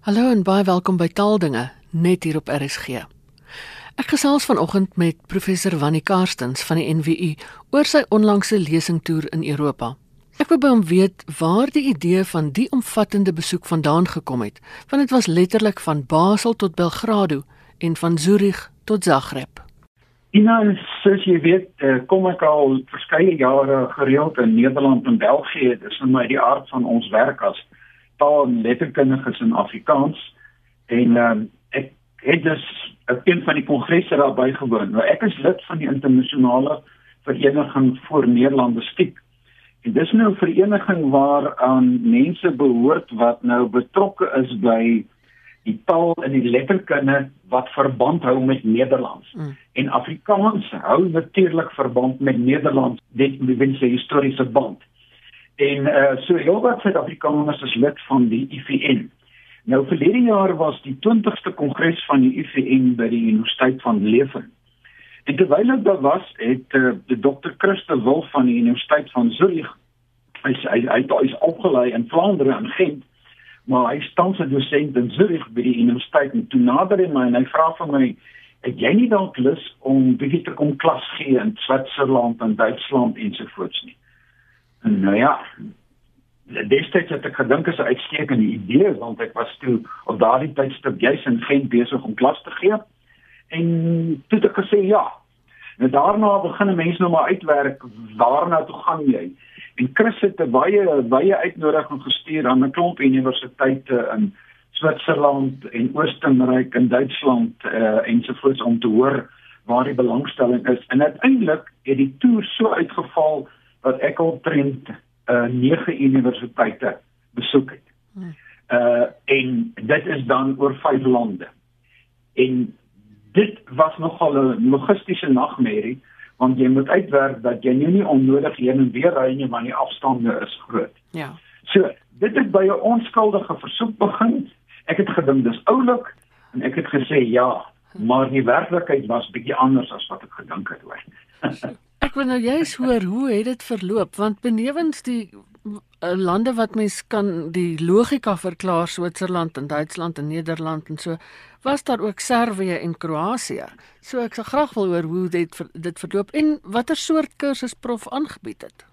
Hallo en baie welkom by Taaldinge net hier op RSG. Ek gesels vanoggend met professor Wannie Karstens van die NWU oor sy onlangse lesingtoer in Europa. Ek wil by hom weet waar die idee van die omvattende besoek vandaan gekom het, want dit was letterlik van Basel tot Belgrado en van Zurich tot Zagreb. Ina, soos jy weet, eh, kom ek al verskeie jare gereeld in Nederland en België. Dit is vir my die aard van ons werk as taal- en letterkundiges in Afrikaans. En um, ek het dus een van die kongresse daar bygewoon. Nou ek is lid van die internasionale vereniging vir Nederlandistiek. En dis nou 'n vereniging waar aan mense behoort wat nou betrokke is by die taal en die letterkunde wat verband hou met Nederlands. Mm. En Afrikaans hou natuurlik verband met Nederlands, dit binne sy historiese band. En uh so heelwat Suid-Afrikaners is lid van die IVN. Nou verlede jaar was die 20ste kongres van die IVN by die Universiteit van Leuven. En terwyl ek daar was, het uh, die Dr. Christe Wolf van die Universiteit van Zurich hy hy hy is opgelei in Vlaandere en Gent maar hy staan se dosent in Zurich by die universiteit en toe nader hy my en hy vra vir my het jy nie dalk lus om bietjie te kom klas gee in Switserland en Duitsland ensovoorts nie nou ja destyds het ek gedink is 'n uitstekende idee want ek was toe op daardie tydstip juis in Gent besig om klas te gee. En toe het ek gesê ja. En daarna begin mense nou maar uitwerk waarna toe gaan jy? En Chris het 'n baie baie uitnodiging gestuur aan 'n klomp universiteite in Switserland en Oostenryk en Duitsland uh, ensovoorts om te hoor waar die belangstelling is. En uiteindelik het die toer so uitgeval dat ek al trend uh, 9 universiteite besoek het. Uh en dit is dan oor 5 lande. En dit was nogal 'n logistiese nagmerrie want jy moet uitwerk dat jy nie onnodig heen en weer ry nie want die afstande is groot. Ja. So, dit het by 'n onskuldige versoek begin. Ek het gedink dis oulik en ek het gesê ja, maar die werklikheid was bietjie anders as wat ek gedink het hoor. ek wil nou juist hoor hoe het dit verloop want benewens die uh, lande wat mens kan die logika verklaar Switserland en Duitsland en Nederland en so was daar ook Servië en Kroasie. So ek sou graag wil hoor hoe dit dit verloop en watter soort kursus prof aangebied het.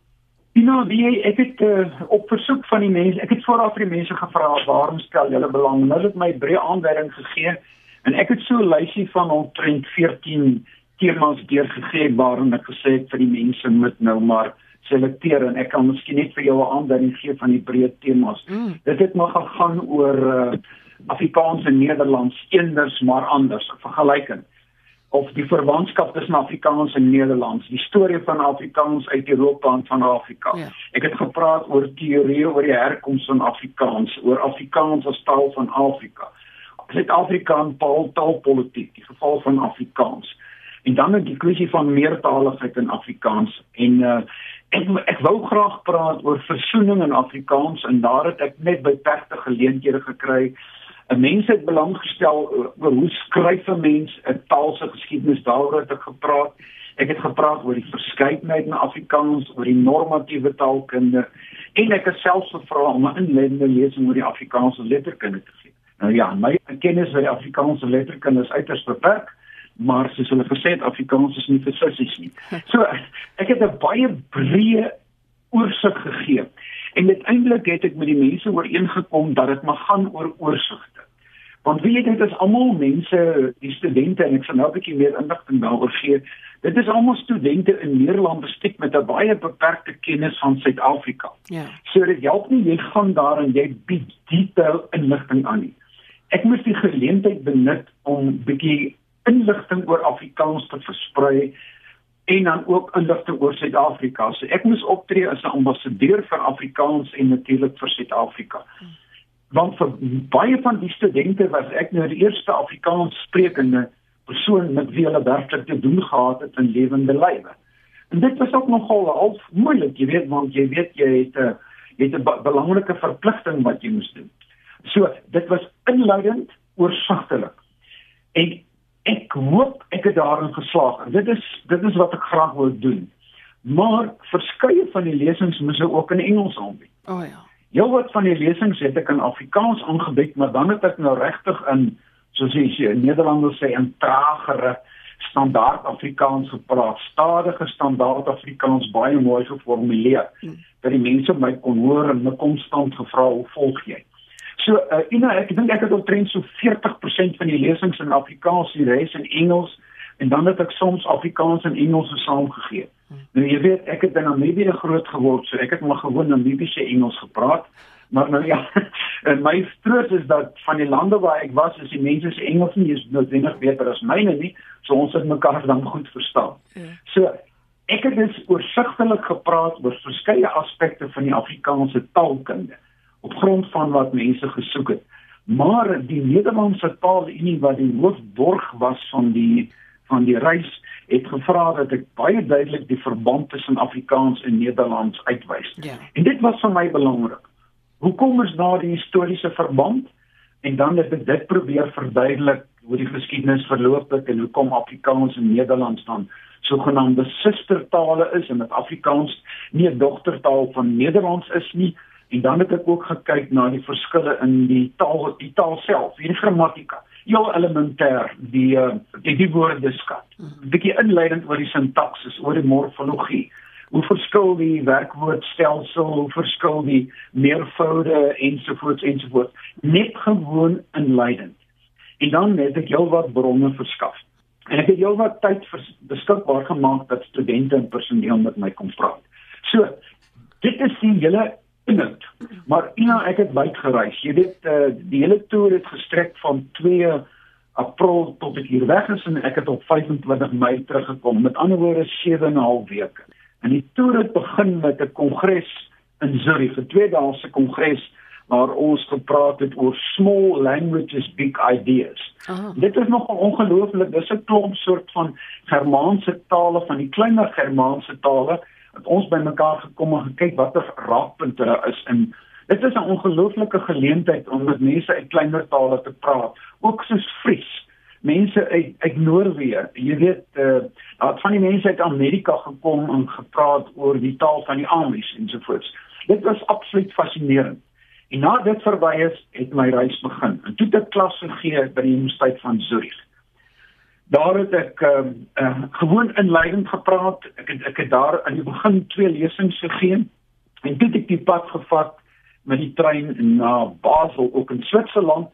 Ja, wie ek het uh, op versoek van die mense, ek het vooraf vir die mense gevra waarom stel julle belang? Hulle het my breë aanduiding gegee en ek het so 'n lysie van omtrent 14 temas deurgegee waarin ek gesê het vir die mense moet nou maar selekteer en ek kan miskien net vir jou 'n aanduiding gee van die breë temas. Mm. Dit het maar gegaan oor uh, Afrikaans en Nederlands eenders maar anders vergelykend of die verwantskap tussen Afrikaans en Nederlands, die storie van Afrikaans uit Europa en van Afrika. Ja. Ek het gepraat oor teorieë oor die herkoms van Afrikaans, oor Afrikaans as taal van Afrika. Suid-Afrika en taalpolitiek, die geval van Afrikaans. En dan die kwessie van meertaligheid in Afrikaans. En uh, ek ek wou graag praat oor versoening in Afrikaans en daar het ek net beperkte geleenthede gekry. 'n mens het belang gestel oor hoe skryf 'n mens 'n taal se geskiedenis daaroor het ek gepraat. Ek het gepraat oor die verskeidenheid in Afrikaans, oor die normatiewe taalkunde. En ek het selfs gevra om 'n inleidende lesing oor die Afrikaanse letterkunde te gee. Nou ja, my kennis oor die Afrikaanse letterkunde is uiters beperk, maar soos hulle gesê het, Afrikaans is nie vir sissies nie. So ek het 'n baie breë oorsig gegee. En uiteindelik het ek met die mense ooreengekom dat dit mag gaan oor oorsigte. Want weet jy dit is almal mense, die studente en ek sal nou 'n bietjie meer inligting daaroor gee. Dit is almal studente in Nederland besteek met 'n baie beperkte kennis van Suid-Afrika. Ja. So dit help nie jy gaan daar en jy bied detail inligting aan nie. Ek moet die geleentheid benut om bietjie inligting oor Afrikaans te versprei en dan ook inligting oor Suid-Afrika. So ek moes optree as 'n ambassadeur vir Afrikaans en natuurlik vir Suid-Afrika. Want vir baie van die studente was ek nou die eerste Afrikaans sprekende persoon met wie hulle werklik te doen gehad het in lewende lywe. En dit was ook nogal al moeilik, jy weet, want jy weet jy het 'n jy het 'n belangrike verpligting wat jy moes doen. So, dit was inleidend, oorsigtelik. En ek hoop ek het daarin geslaag. Dit is dit is wat ek graag wil doen. Maar verskeie van die lesings moet ek ook in Engels aanbied. O oh ja. Heel wat van die lesings het ek in Afrikaans aangebied, maar dan het ek nou regtig in soos jy in Nederlanders sê 'n tragere standaard Afrikaans gepraat, stadige standaard Afrikaans baie mooi geformuleer. Hmm. Dat die mense my kon hoor en my konstant gevra hoe volg jy. So uh, Ina, ek dink ek het omtrent so 40% van die lesings in Afrikaans, die res in Engels en dan het ek soms Afrikaans en Engels saamgegee. Nou jy weet, ek het in Namibië groot geword, so ek het maar gewoon Namibiese Engels gepraat. Maar nou ja, my troos is dat van die lande waar ek was, is die mense se Engels nie is noodwendig beter as myne nie, so ons het mekaar dan goed verstaan. Ja. So ek het dus oorsigtelik gepraat oor verskeie aspekte van die Afrikaanse taalkunde op grond van wat mense gesoek het. Maar die Nederlandse Taalunie wat die hoofborg was van die van die reis het gevra dat ek baie duidelik die verband tussen Afrikaans en Nederlands uitwys. Ja. En dit was vir my belangrik. Hoekom is daar die historiese verband? En dan het ek dit probeer verduidelik hoe die geskiedenis verloop het en hoekom Afrikaans en Nederlands dan sogenaamde sustertale is en dat Afrikaans nie 'n dogtertaal van Nederlands is nie. En dan het ek ook gekyk na die verskille in die taal, die taal self, die grammatika. Heel elementêr, die uh, die, die woordeskat. 'n mhm. bietjie inleidend oor die sintaksis, oor die morfologie hoe verskil die werkwoordstelsel, hoe verskil die meervoude ensovoorts ensovoorts net gewoon inleidend. En dan het ek heelwat bronne verskaf. En ek het heelwat tyd beskikbaar gemaak dat studente en personeel met my kon praat. So, dit is die hele inhoud. Maar Ina, ek het baie gereis. Jy weet, uh, die hele toer het gestrek van 2 April tot ek hier weg is en ek het op 25 Mei teruggekom. Met ander woorde 7 en 'n half weke. En die toer het begin met 'n kongres in Zurich, 'n tweedaagse kongres waar ons gepraat het oor small languages big ideas. Aha. Dit is nog ongelooflik, dis 'n klomp soort van Germaanse tale van die kleiner Germaanse tale wat ons bymekaar gekom en gekyk watter raakpunte daar is in Dit is 'n ongelooflike geleentheid om met mense uit kleiner tale te praat, ook soos Fries mense uit uit Noorwe. Jy weet, uh, daar van die mense uit Amerika gekom en gepraat oor die taal van die Amish ensovoorts. Dit was absoluut fascinerend. En na dit verby is, het my reis begin. En toe het ek klas gegee by die Universiteit van Zurich. Daar het ek ehm uh, uh, gewoon inleidend gepraat. Ek het ek het daar aan die begin twee lesings gegee. En toe het ek die pad gevat met die trein na Basel ook in Switserland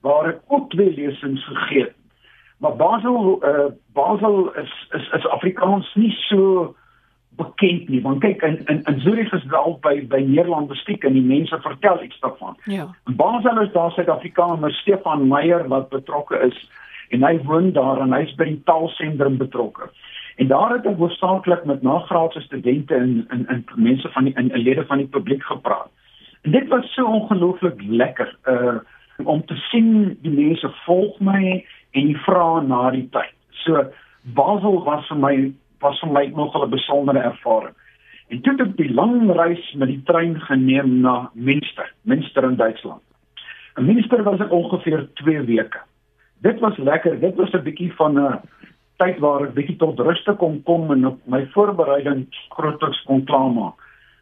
waar ek ook twee lesings gegee het. Maar Basel uh Basel is is is Afrikaans nie so bekend nie. Want kyk in in in Zurich is daar al by by Nederland bestiek en die mense vertel iets daarvan. Ja. In Basel is daar Suid-Afrikaner Stefan Meyer wat betrokke is en hy woon daar en hy's by die taalsentrum betrokke. En daar het ek hoofsaaklik met nagraadse studente en in in mense van die in, in lede van die publiek gepraat. En dit was so ongelooflik lekker. Uh om te sien die mense volg my en vra na die tyd. So Basel was vir my was vir my nog 'n besondere ervaring. En toe het ek die lang reis met die trein geneem na Münster, Münster in Duitsland. In Münster was ek ongeveer 2 weke. Dit was lekker. Dit was 'n bietjie van 'n tyd waar ek bietjie tot rus kon kom en op my voorbereiding grootliks kon klaarmaak.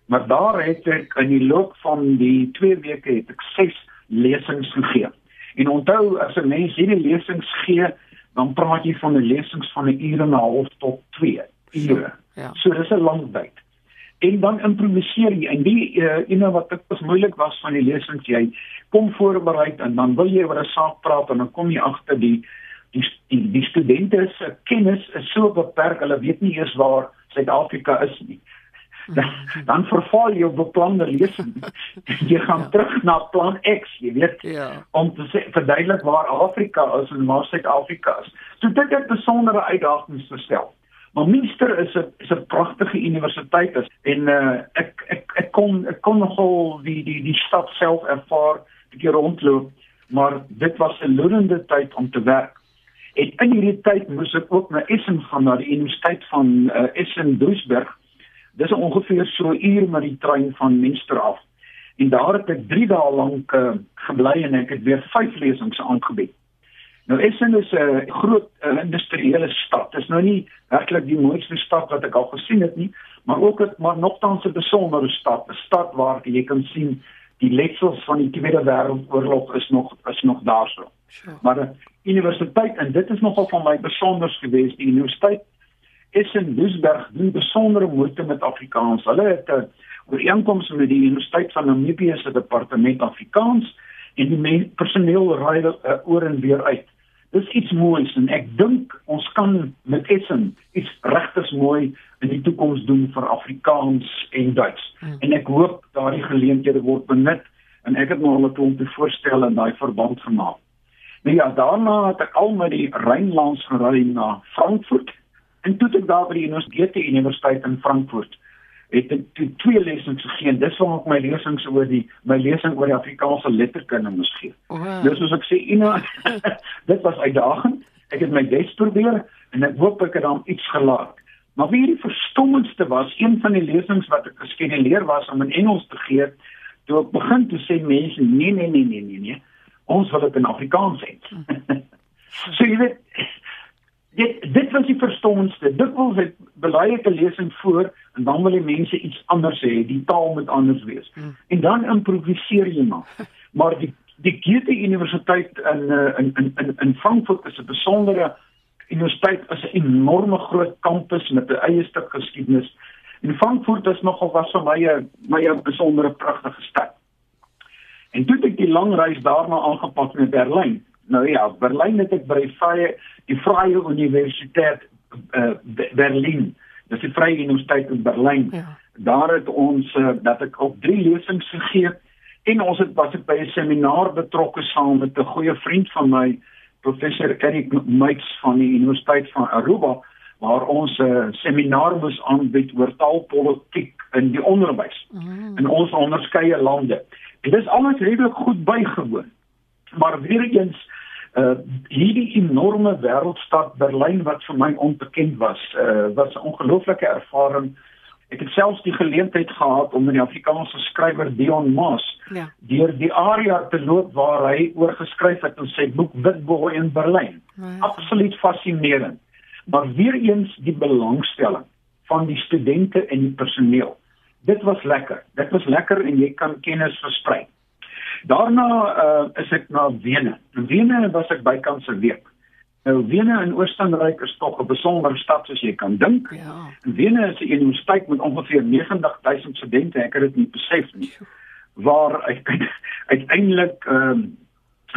Maar daar het ek in die loop van die 2 weke het ek 6 lesings gegee. En onthou as 'n mens hierdie lesings gee, dan praat jy van 'n lesings van 'n uur en 'n half tot 2 ure. Ja. So dis 'n lang tyd. En dan improviseer jy en die uh, ene wat dit was moeilik was van die lesings jy kom voorberei en dan wil jy oor 'n saak praat en dan kom jy agter die die die, die studente se kennis is so beperk, hulle weet nie eers waar Suid-Afrika is nie dan, dan verval jy op beplande lesing. jy gaan ja. terug na plan X, jy weet. Ja. Om te sê verduidelik waar Afrika is en waar Suid-Afrika is. So dit het besondere uitdagings gestel. Maar Münster is 'n is 'n pragtige universiteit is en uh, ek ek ek kon ek kon nogal die die die stad self ervaar, 'n bietjie rondloop, maar dit was 'n loonende tyd om te werk. En in hierdie tyd moes ek ook na Essen gaan na die Universiteit van uh, Essen-Duisburg Dis ongeveer so 'n uur met die trein van Münster af. En daar het ek 3 dae lank uh, gebly en ek het weer 5 lesings aangebied. Nou Essen is 'n groot uh, industriële stad. Dit is nou nie werklik die mooiste stad wat ek al gesien het nie, maar ook het maar nogtans 'n besondere stad, 'n stad waar jy kan sien die letsels van die Tweede Wêreldoorlog is nog is nog daarso. Sure. Maar die universiteit en dit is nogal van my besonders geweest, die universiteit is in Lusberg doen besondere moeite met Afrikaans. Hulle het 'n ooreenkoms met die Universiteit van Namibië se departement Afrikaans en die personeel ry uh, oor en weer uit. Dis iets moois en ek dink ons kan met Essen iets regtig mooi in die toekoms doen vir Afrikaans en Duits. Hmm. En ek hoop daardie geleenthede word benut en ek het nou al 'n klomp voorstelle in daai verband gemaak. Nou ja, daarna het ek al met die Rynlands gery na Frankfurt en toe ek daar by die Universiteit Universiteit in Frankfurt het ek twee lesings gegee. Dis waar ek my lesings oor die my lesing oor die Afrikaanse letterkunde moes gee. Wow. Dus soos ek sê, Ina, dit was uitdagend. Ek het my bes probeer en ek hoop ek het dan iets gelaat. Maar wie die verstommendste was, een van die lesings wat ek geskeduleer was om in Engels te gee, toe ek begin te sê mense, nee nee nee nee nee nee, ons wil dit in Afrikaans hê. so jy weet dit dit was die verstommendste. Dit wil ek belaai ek 'n lesing voor en dan wil die mense iets anders hê, die taal moet anders wees. Hmm. En dan improviseer jy maar. Maar die die Goethe Universiteit in in in in Frankfurt is 'n besondere universiteit is 'n enorme groot kampus met 'n eie stuk geskiedenis. En Frankfurt is nogal was vir my 'n my 'n besondere pragtige stad. En toe het ek die lang reis daarna aangepak na Berlyn. Nou ja, Berlyn het ek by die Vrye die Vrye Universiteit uh, Berlin. Dis die Vrye Universiteit in Berlyn. Ja. Daar het ons uh, dat ek ook drie lesings gegee en ons het was ek by 'n seminar betrokke saam met 'n goeie vriend van my professor Eric Meits van die Universiteit van Aruba waar ons 'n uh, seminar moes aanbied oor taalpolitiek in die onderwys mm. in ons onderskeie lande. En dis alles redelik goed bygewoon. Maar weer eens uh hierdie enorme wêreldstad Berlyn wat vir my onbekend was, uh was 'n ongelooflike ervaring Ek het selfs die geleentheid gehad om met die Afrikaanse skrywer Dion Maas ja. deur die area te loop waar hy oor geskryf het in sy boek Witboy in Berlyn. Ja, Absoluut fascinerend. Maar weer eens die belangstelling van die studente en die personeel. Dit was lekker. Dit was lekker en jy kan kennis versprei. Daarna uh, is ek na Wene. In Wene was ek bykans 'n week. Nou Wene in Oostenryk is tog 'n besondere stad soos jy kan dink. Ja. Wene is 'n universiteit met ongeveer 90000 studente, ek het dit nie besef nie. Waar ek uiteindelik ehm um,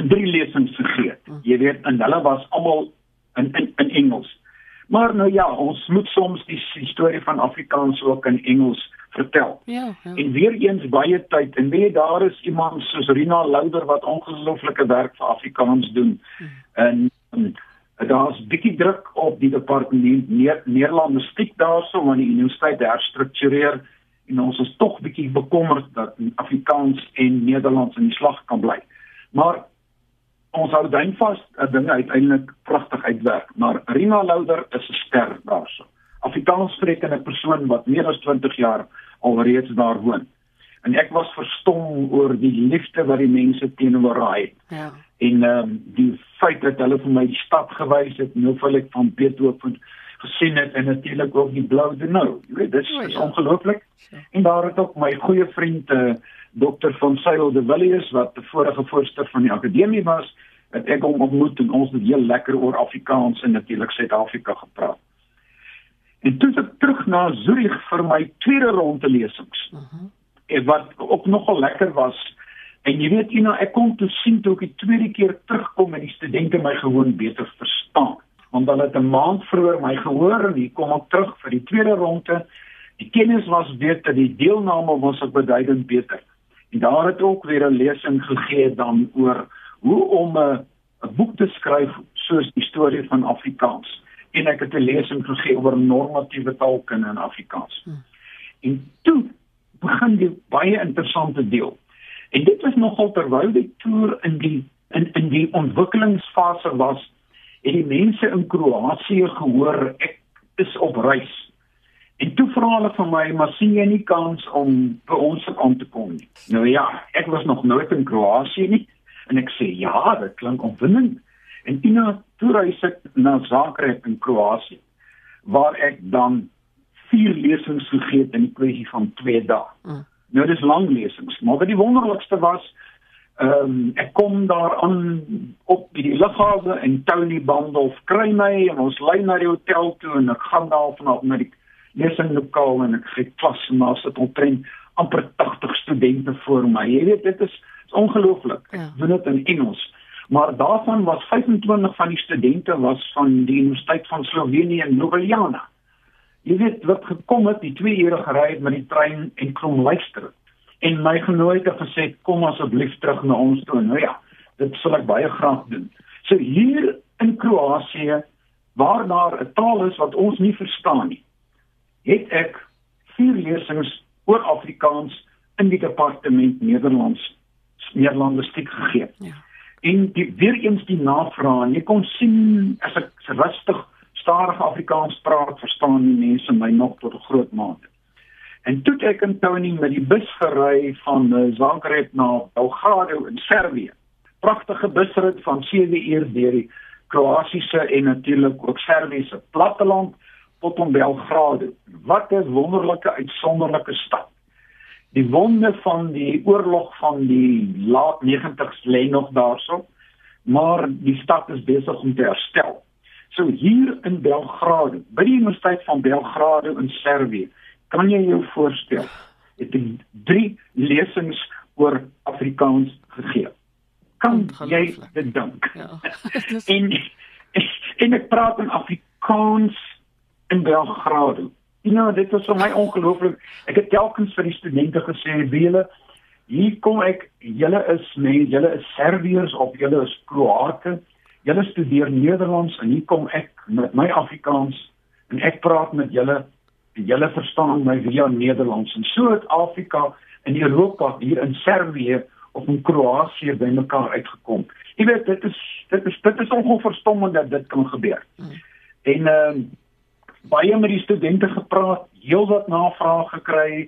drie lesings gegee. Hm. Jy weet, en hulle was almal in, in in Engels. Maar nou ja, ons moet soms die storie van Afrikaans ook in Engels vertel. Ja, ja. En weer eens baie tyd en weet daar is iemand soos Rina Louder wat ongelooflike werk vir Afrikaans doen. Hm. En, en daar's bietjie druk op die departement neer, Nederlandistiek daarso om aan die universiteit te herstruktureer en ons is tog bietjie bekommerd dat Afrikaans en Nederlands in die slag kan bly. Maar ons hou duin vas dat dinge uiteindelik pragtig uitwerk. Maar Rina Louder is 'n ster daarso. Afrikaans sprekende persoon wat meer as 20 jaar alreeds daar woon. En ek was verstom oor die liefde wat die mense teenoor haar het. Ja en ehm um, die feit dat hulle vir my die stad gewys het nou wil ek van Beethoven gesien het en natuurlik ook die blou de nou jy weet dis is ja. ongelooflik en daar het ook my goeie vriend uh, eh, dokter van Sail de Villiers wat die vorige voorsteur van die akademie was het ek hom ontmoet en ons het heel lekker oor Afrikaans en natuurlik Suid-Afrika gepraat en toe ek terug na Zurich vir my tweede ronde lesings uh -huh. en wat ook nogal lekker was En jy weet, Ina, ek kom toe sien toe ek die tweede keer terugkom en die studente my gewoon beter verstaan. Want hulle het 'n maand vroeër my gehoor en hier kom ek terug vir die tweede ronde. Die kennis was beter, die deelname was ook beduidend beter. En daar het ook weer 'n lesing gegee dan oor hoe om 'n 'n boek te skryf soos die storie van Afrikaans. En ek het 'n lesing gegee oor normatiewe taalkunde in Afrikaans. Hmm. En toe begin die baie interessante deel. En dit was nogal terwyl die toer in die in in die ontwikkelingsfase was, het die mense in Kroasie gehoor ek is op reis. En toe vra hulle van my, "Maar sien jy nie kans om by ons aan te kom nie?" Nou ja, ek was nog nooit in Kroasie nie en ek sê, "Ja, dit klink opwindend." En Tina toe reis ek na Zagreb in Kroasie waar ek dan vier lesings gegee het in 'n kwessie van 2 dae. Mm Nou dis lang lesings, maar wat die wonderlikste was, ehm um, ek kom daar aan op die lughawe en Tony Bandolf kry my en ons ry na die hotel toe en ek gaan daar vanaf na die lesinglokaal en ek gee klas en daar sit omtrent amper 80 studente voor my. Jy weet dit is, is ongelooflik. Ja. Doen dit in Engels. Maar daarvan was 25 van die studente was van die Universiteit van Slovenië in Ljubljana. Jy weet wat gekom het, die 2 ure gery met die trein en kom luister en my genooi het gesê kom asseblief terug na ons toe. Nou ja, dit sal ek baie graag doen. So hier in Kroasie waar daar 'n taal is wat ons nie verstaan nie, het ek vier lesings oor Afrikaans in die departement Nederlands Nederlandistiek gegee. Ja. En die weer eens die navraag, en jy kon sien as ek rustig stadig Afrikaans praat, verstaan die mense my nog tot 'n groot mate. En toe ek in Tony met die bus gery van eh, Zagreb na Belgrado in Servië. Pragtige busrit van 7 uur deur die Kroasiese en natuurlik ook Serviese platteland tot om Belgrado. Wat 'n wonderlike uitsonderlike stad. Die wonde van die oorlog van die laat 90s lê nog daarso, maar die stad is besig om te herstel. So hier in Belgrado, by die Universiteit van Belgrado in Servië, Kan jy jou voorstel? Het ek drie lesings oor Afrikaans gegee. Kan jy dit dink? Ja. en en ek praat in Afrikaans in Belgrado. Know, dit was vir my ongelooflik. Ek het telkens vir die studente gesê, "Wiele, hier kom ek. Julle is mense, julle is Serviërs of julle is Kroate. Julle studeer Nederlands en hier kom ek met my Afrikaans en ek praat met julle julle verstaan my via Nederlands en so het Afrika en Europa hier in Servië of in Kroasie bymekaar uitgekom. Jy weet dit is dit is dit is ongeverstommend dat dit kan gebeur. Hmm. En ehm uh, baie met die studente gepraat, heelwat navrae gekry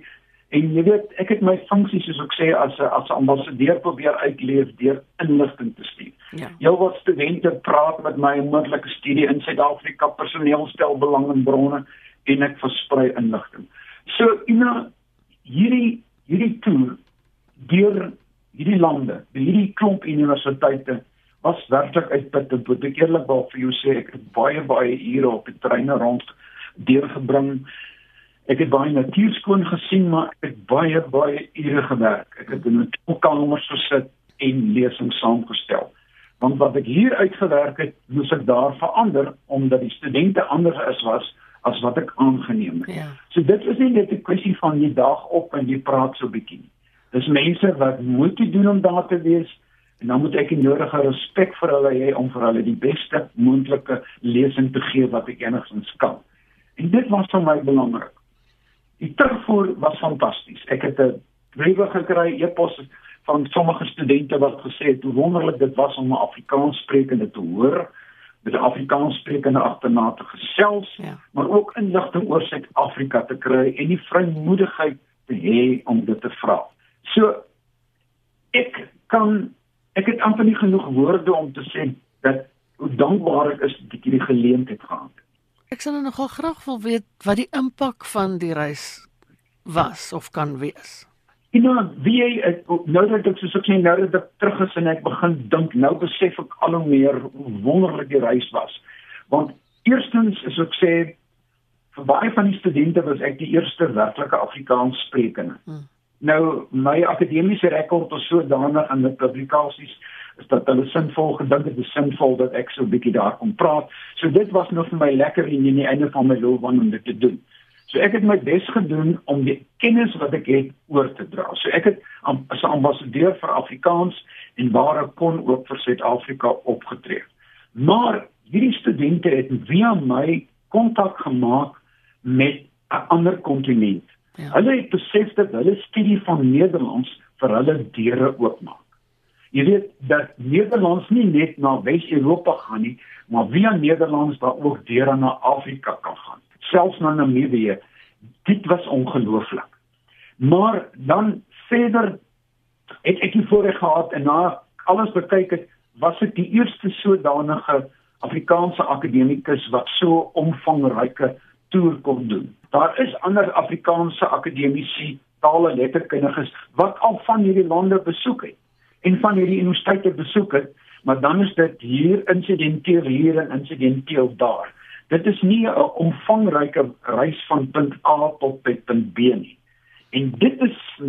en jy weet ek het my funksie soos ek sê as 'n as 'n ambassadeur probeer uitleef deur inligting te stuur. Ja. Heelwat studente praat met my oor moontlike studie in Suid-Afrika, personeel stel belang in bronne en ek versprei inligting. So ina hierdie hierdie toer deur hierdie lande, hierdie klomp universiteite was werklik uitputtend. Moet ek eerlikwaar vir jou sê, ek het baie baie ure op die treine rond deurgebring. Ek het baie natuurskoon gesien, maar ek het baie baie ure gewerk. Ek het in 'n kamer gesit en lesings saamgestel. Want wat ek hier uitgewerk het, moes ek daar verander omdat die studente anders is was as wat ek aangeneem het. Ja. So dit is nie net 'n kwessie van jy dag op en jy praat so bietjie nie. Dis mense wat moet doen om daar te wees en dan moet ek die nodige respek vir hulle hê om vir hulle die beste moontlike lesing te gee wat ek enigstens kan. En dit was vir my belangrik. Die terugvoer was fantasties. Ek het 'n briewe gekry, e-pos van sommige studente wat gesê het hoe wonderlik dit was om 'n Afrikaans sprekende te hoor met 'n Afrikaans sprekende agterna te gesels, ja. maar ook inligting oor Suid-Afrika te kry en die vrymoedigheid te hê om dit te vra. So ek kan ek het amper nie genoeg woorde om te sê dat hoe dankbaar ek is dat ek hierdie geleentheid gehad het. Ek sal nou nogal graag wil weet wat die impak van die reis was of kan wees. Jy nou wie ek nou dat ek ek sê nou dat ek terug is en ek begin dink nou besef ek al hoe meer hoe wonderlik die reis was. Want eerstens is ek sê vir baie van die studente was ek die eerste werklike Afrikaans sprekende. Hmm. Nou my akademiese rekord is sodanig in die publikasies is dat hulle sinvol gedink het dis sinvol dat ek so 'n bietjie daar kon praat. So dit was nog vir my lekker in die einde van my loopbaan om dit te doen. So ek het my bes gedoen om die kennis wat ek het oor te dra. So ek het as 'n ambassadeur vir Afrikaans en waar ek kon ook vir Suid-Afrika opgetree. Maar hierdie studente het via my kontak gemaak met 'n ander kontinent. Ja. Hulle het besef dat hulle studie van Nederlands vir hulle deure oopmaak. Jy weet dat Nederlands nie net na Wes-Europa gaan nie, maar via Nederlands daar ook deure na Afrika kan gaan selfs na Namibië. Dit was ongelooflik. Maar dan verder het ek die voorreg gehad en na alles bekyk het, was dit die eerste sodanige Afrikaanse akademikus wat so omvangryke toer kon doen. Daar is ander Afrikaanse akademici taal en letterkundiges wat al van hierdie lande besoek het en van hierdie universiteite besoek het, maar dan is dit hier insidenteel hier en insidenteel daar. Dit is nie 'n omvangryke reis van punt A tot punt B nie. En dit is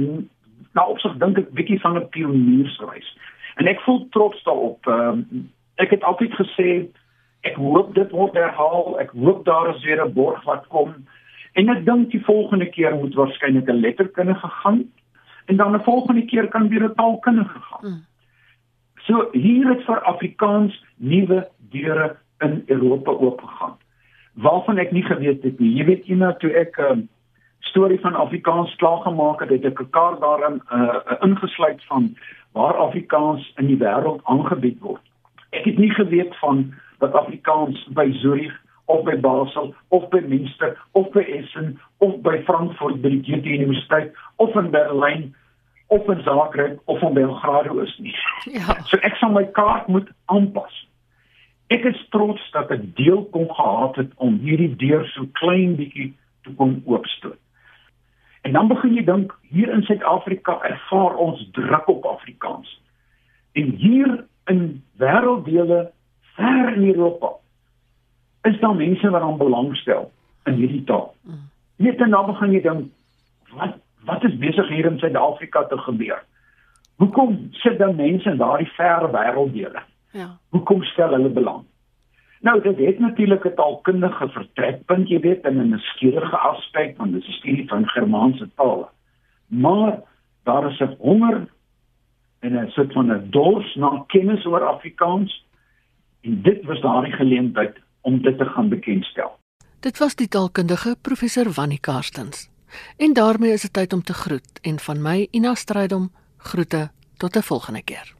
nou opsig dink ek bietjie van 'n pioniersreis. En ek voel trots daarop. Um, ek het altyd gesê ek hoop dit word herhaal. Ek hoop daar is weer 'n borg wat kom. En ek dink die volgende keer moet waarskynlik 'n letterkundige gaan en dan 'n volgende keer kan weer 'n taalkundige gaan. Hmm. So hier het vir Afrikaans nuwe deure in Europa oopgegaan waarvan ek nie geweet het nie. Jy weet eendag toe ek 'n um, storie van Afrikaans klaar gemaak het, het ek 'n kaart daarin uh, ingesluit van waar Afrikaans in die wêreld aangebied word. Ek het nie geweet van dat Afrikaans by Zurich of by Basel of by Münster of by Essen of by Frankfurt by die Goethe Universiteit of in Berlyn of in Zagreb of in Belgrado is nie. Ja. So ek sal my kaart moet aanpas. Ek is trots dat ek deel kon gehad het om hierdie deur so klein bietjie te kon oopstoot. En dan begin jy dink hier in Suid-Afrika ervaar ons druk op Afrikaans. En hier in wêrelddele ver in Europa is daar mense wat aan belangstel in hierdie taal. Net en dan begin jy dink wat wat is besig hier in Suid-Afrika te gebeur? Hoekom sit dan mense in daardie ver wêrelddele? Ja. Hoekom stel hulle belang? Nou dit het natuurlik 'n taalkundige vertrekpunt, jy weet, in 'n skierige aspek van die studie van Germaanse tale. Maar daar is 'n honger en 'n soort van 'n dors na kennis oor Afrikaans en dit was daardie geleentheid om dit te gaan bekendstel. Dit was die taalkundige professor Wannie Karstens. En daarmee is dit tyd om te groet en van my Ina Strydom groete tot 'n volgende keer.